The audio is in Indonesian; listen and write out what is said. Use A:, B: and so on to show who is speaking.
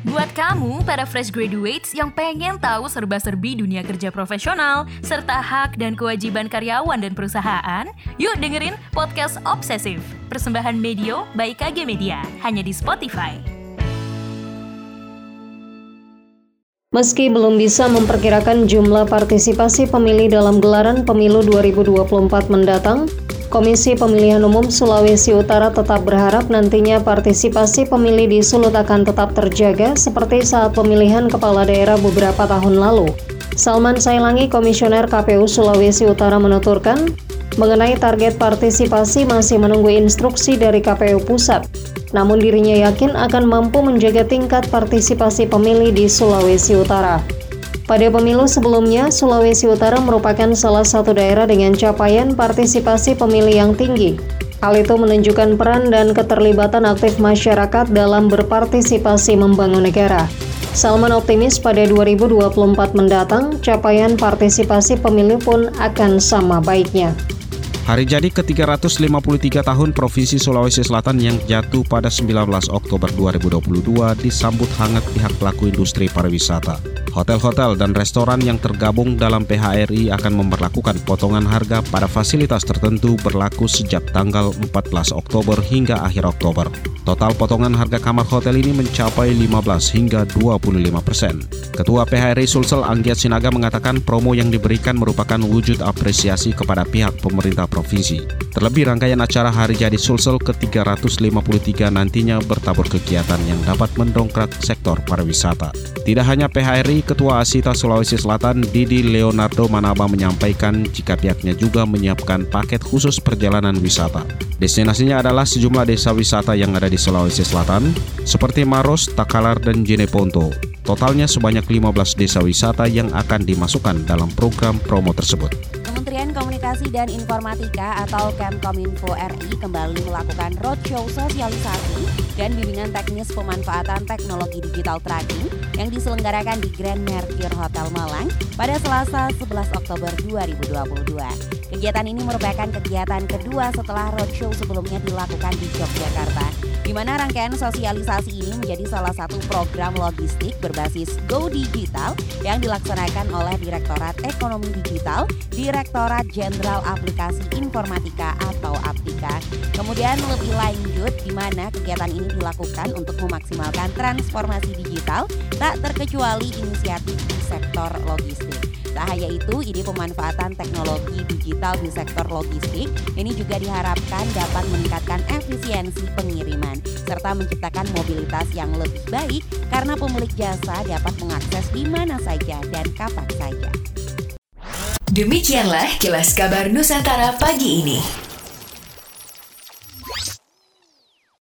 A: Buat kamu, para fresh graduates yang pengen tahu serba-serbi dunia kerja profesional, serta hak dan kewajiban karyawan dan perusahaan, yuk dengerin Podcast Obsesif, persembahan Medio by KG Media, hanya di Spotify.
B: Meski belum bisa memperkirakan jumlah partisipasi pemilih dalam gelaran pemilu 2024 mendatang, Komisi Pemilihan Umum Sulawesi Utara tetap berharap nantinya partisipasi pemilih di Sulut akan tetap terjaga seperti saat pemilihan kepala daerah beberapa tahun lalu. Salman Sailangi, Komisioner KPU Sulawesi Utara menuturkan, mengenai target partisipasi masih menunggu instruksi dari KPU Pusat. Namun dirinya yakin akan mampu menjaga tingkat partisipasi pemilih di Sulawesi Utara. Pada pemilu sebelumnya, Sulawesi Utara merupakan salah satu daerah dengan capaian partisipasi pemilih yang tinggi. Hal itu menunjukkan peran dan keterlibatan aktif masyarakat dalam berpartisipasi membangun negara. Salman optimis pada 2024 mendatang, capaian partisipasi pemilih pun akan sama baiknya.
C: Hari jadi ke-353 tahun Provinsi Sulawesi Selatan yang jatuh pada 19 Oktober 2022 disambut hangat pihak pelaku industri pariwisata. Hotel-hotel dan restoran yang tergabung dalam PHRI akan memperlakukan potongan harga pada fasilitas tertentu berlaku sejak tanggal 14 Oktober hingga akhir Oktober. Total potongan harga kamar hotel ini mencapai 15 hingga 25 persen. Ketua PHRI Sulsel Anggiat Sinaga mengatakan promo yang diberikan merupakan wujud apresiasi kepada pihak pemerintah provinsi. Terlebih rangkaian acara Hari Jadi Sulsel ke-353 nantinya bertabur kegiatan yang dapat mendongkrak sektor pariwisata. Tidak hanya PHRI, Ketua Asita Sulawesi Selatan Didi Leonardo Manaba menyampaikan jika pihaknya juga menyiapkan paket khusus perjalanan wisata. Destinasinya adalah sejumlah desa wisata yang ada di Sulawesi Selatan, seperti Maros, Takalar, dan Jeneponto. Totalnya sebanyak 15 desa wisata yang akan dimasukkan dalam program promo tersebut.
D: Kementerian Komunikasi dan Informatika atau Kemkominfo RI kembali melakukan roadshow sosialisasi dan bimbingan teknis pemanfaatan teknologi digital tracking yang diselenggarakan di Grand Mercure Hotel Malang pada Selasa 11 Oktober 2022. Kegiatan ini merupakan kegiatan kedua setelah roadshow sebelumnya dilakukan di Yogyakarta, di mana rangkaian sosialisasi ini menjadi salah satu program logistik berbasis Go Digital yang dilaksanakan oleh Direktorat Ekonomi Digital, Direktorat Jenderal Aplikasi Informatika atau. Kemudian lebih lanjut di mana kegiatan ini dilakukan untuk memaksimalkan transformasi digital tak terkecuali inisiatif di sektor logistik. Tak hanya itu, ide pemanfaatan teknologi digital di sektor logistik ini juga diharapkan dapat meningkatkan efisiensi pengiriman serta menciptakan mobilitas yang lebih baik karena pemilik jasa dapat mengakses di mana saja dan kapan saja.
E: Demikianlah kilas kabar Nusantara pagi ini.